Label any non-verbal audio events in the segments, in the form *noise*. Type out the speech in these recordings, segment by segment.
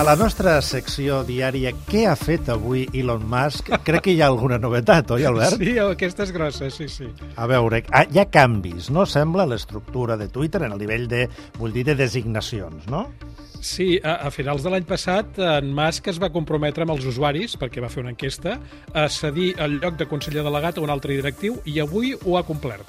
A la nostra secció diària, què ha fet avui Elon Musk? Crec que hi ha alguna novetat, oi, Albert? Sí, aquestes grosses, sí, sí. A veure, ah, hi ha canvis, no? Sembla l'estructura de Twitter en el nivell de, vull dir, de designacions, no? Sí, a, a finals de l'any passat, en Musk es va comprometre amb els usuaris, perquè va fer una enquesta, a cedir el lloc de conseller delegat a un altre directiu i avui ho ha complert.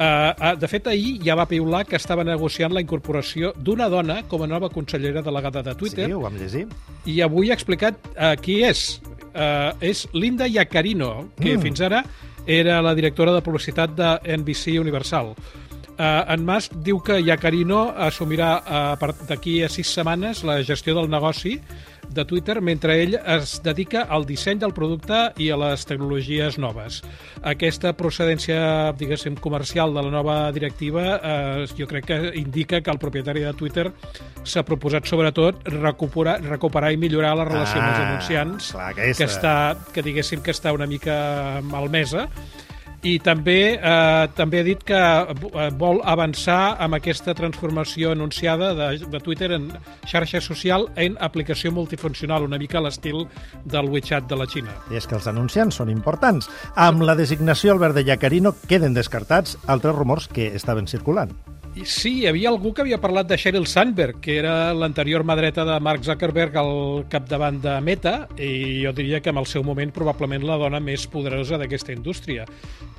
Uh, de fet, ahir ja va piular que estava negociant la incorporació d'una dona com a nova consellera delegada de Twitter. Sí, ho vam llegir. I avui ha explicat uh, qui és. Uh, és Linda Iacarino, que mm. fins ara era la directora de publicitat de NBC Universal. Uh, en Musk diu que Iacarino assumirà uh, d'aquí a sis setmanes la gestió del negoci de Twitter mentre ell es dedica al disseny del producte i a les tecnologies noves. Aquesta procedència, diguéssim, comercial de la nova directiva eh, jo crec que indica que el propietari de Twitter s'ha proposat sobretot recuperar, recuperar i millorar la relació ah, amb els anunciants clar, que, que, està, que diguéssim que està una mica malmesa i també eh, també ha dit que eh, vol avançar amb aquesta transformació anunciada de, de Twitter en xarxa social en aplicació multifuncional, una mica a l'estil del WeChat de la Xina. I és que els anunciants són importants. Amb la designació Albert de Yacarino queden descartats altres rumors que estaven circulant. Sí, hi havia algú que havia parlat de Sheryl Sandberg, que era l'anterior mà dreta de Mark Zuckerberg al capdavant de Meta, i jo diria que en el seu moment probablement la dona més poderosa d'aquesta indústria.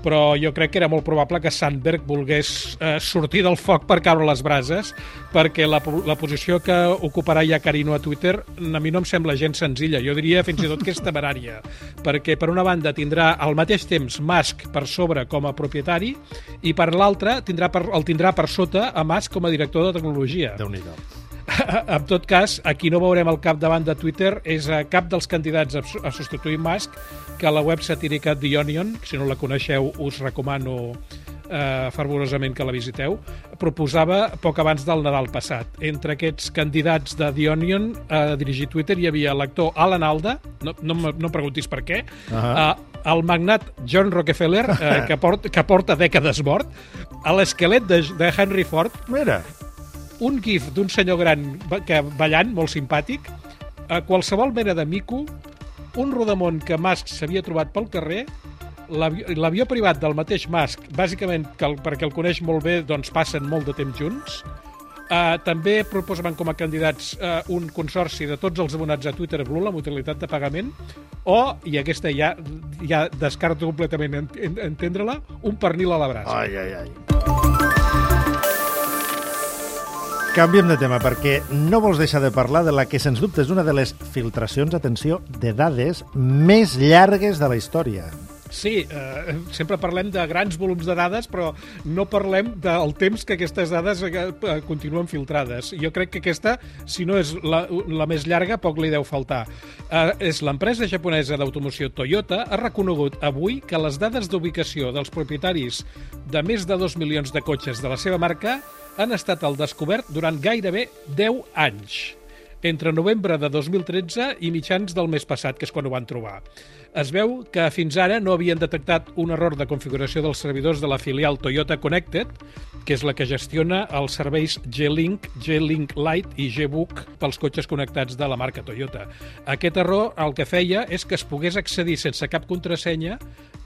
Però jo crec que era molt probable que Sandberg volgués eh, sortir del foc per caure les brases, perquè la, la posició que ocuparà ja Carino a Twitter a mi no em sembla gens senzilla, jo diria fins i tot que és temerària, *laughs* perquè per una banda tindrà al mateix temps Musk per sobre com a propietari i per l'altra tindrà per, el tindrà per sobre sota a Mas com a director de tecnologia. déu nhi *laughs* en tot cas, aquí no veurem el cap davant de Twitter. És a cap dels candidats a, a substituir Musk, que a la web satírica The Onion, si no la coneixeu us recomano eh, fervorosament que la visiteu, proposava poc abans del Nadal passat. Entre aquests candidats de The Onion a dirigir Twitter hi havia l'actor Alan Alda, no, no, no em preguntis per què, uh -huh. eh, el magnat John Rockefeller, eh, *laughs* que, porta, que porta dècades mort, a l'esquelet de, de Henry Ford, Mira. un gif d'un senyor gran que ballant, molt simpàtic, a qualsevol mena de mico, un rodamont que Musk s'havia trobat pel carrer, l'avió privat del mateix Musk, bàsicament que el, perquè el coneix molt bé, doncs passen molt de temps junts, Uh, també proposaven com a candidats uh, un consorci de tots els abonats a Twitter Blue, la utilitat de pagament, o, i aquesta ja, ja descarto completament en, en, entendre-la, un pernil a la brasa. Ai, ai, ai. Canviem de tema, perquè no vols deixar de parlar de la que, sens dubte, és una de les filtracions, atenció, de dades més llargues de la història. Sí, eh, sempre parlem de grans volums de dades, però no parlem del temps que aquestes dades eh, eh, continuen filtrades. Jo crec que aquesta, si no és la, la més llarga, poc li deu faltar. Eh, és l'empresa japonesa d'automoció Toyota ha reconegut avui que les dades d'ubicació dels propietaris de més de 2 milions de cotxes de la seva marca han estat al descobert durant gairebé 10 anys entre novembre de 2013 i mitjans del mes passat, que és quan ho van trobar. Es veu que fins ara no havien detectat un error de configuració dels servidors de la filial Toyota Connected, que és la que gestiona els serveis G-Link, G-Link Lite i G-Book pels cotxes connectats de la marca Toyota. Aquest error el que feia és que es pogués accedir sense cap contrasenya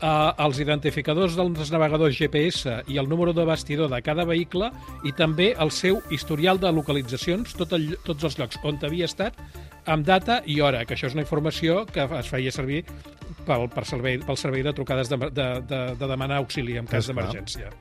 als identificadors dels navegadors GPS i el número de bastidor de cada vehicle i també el seu historial de localitzacions, tot el, tots els llocs on havia estat, amb data i hora, que això és una informació que es feia servir pel, per servei, pel servei de trucades de, de, de, de demanar auxili en cas d'emergència.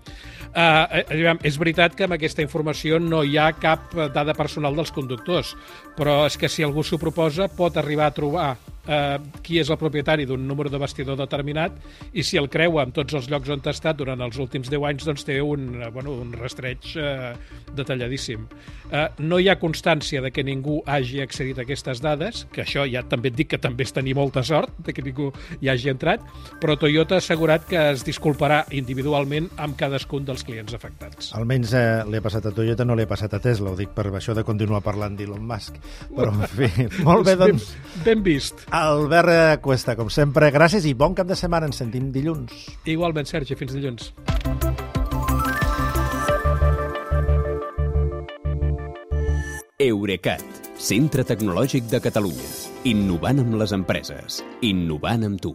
Uh, és veritat que amb aquesta informació no hi ha cap dada personal dels conductors, però és que si algú s'ho proposa pot arribar a trobar eh, qui és el propietari d'un número de vestidor determinat i si el creua en tots els llocs on ha estat durant els últims 10 anys doncs té un, eh, bueno, un rastreig eh, detalladíssim. Eh, no hi ha constància de que ningú hagi accedit a aquestes dades, que això ja també et dic que també és tenir molta sort de que ningú hi hagi entrat, però Toyota ha assegurat que es disculparà individualment amb cadascun dels clients afectats. Almenys eh, li ha passat a Toyota, no li ha passat a Tesla, ho dic per això de continuar parlant d'Elon Musk. Però, en fi, *laughs* molt bé, doncs... Ben, ben vist. Albert Cuesta, com sempre, gràcies i bon cap de setmana. Ens sentim dilluns. Igualment, Sergi, fins dilluns. Eurecat, centre tecnològic de Catalunya. Innovant amb les empreses. Innovant amb tu.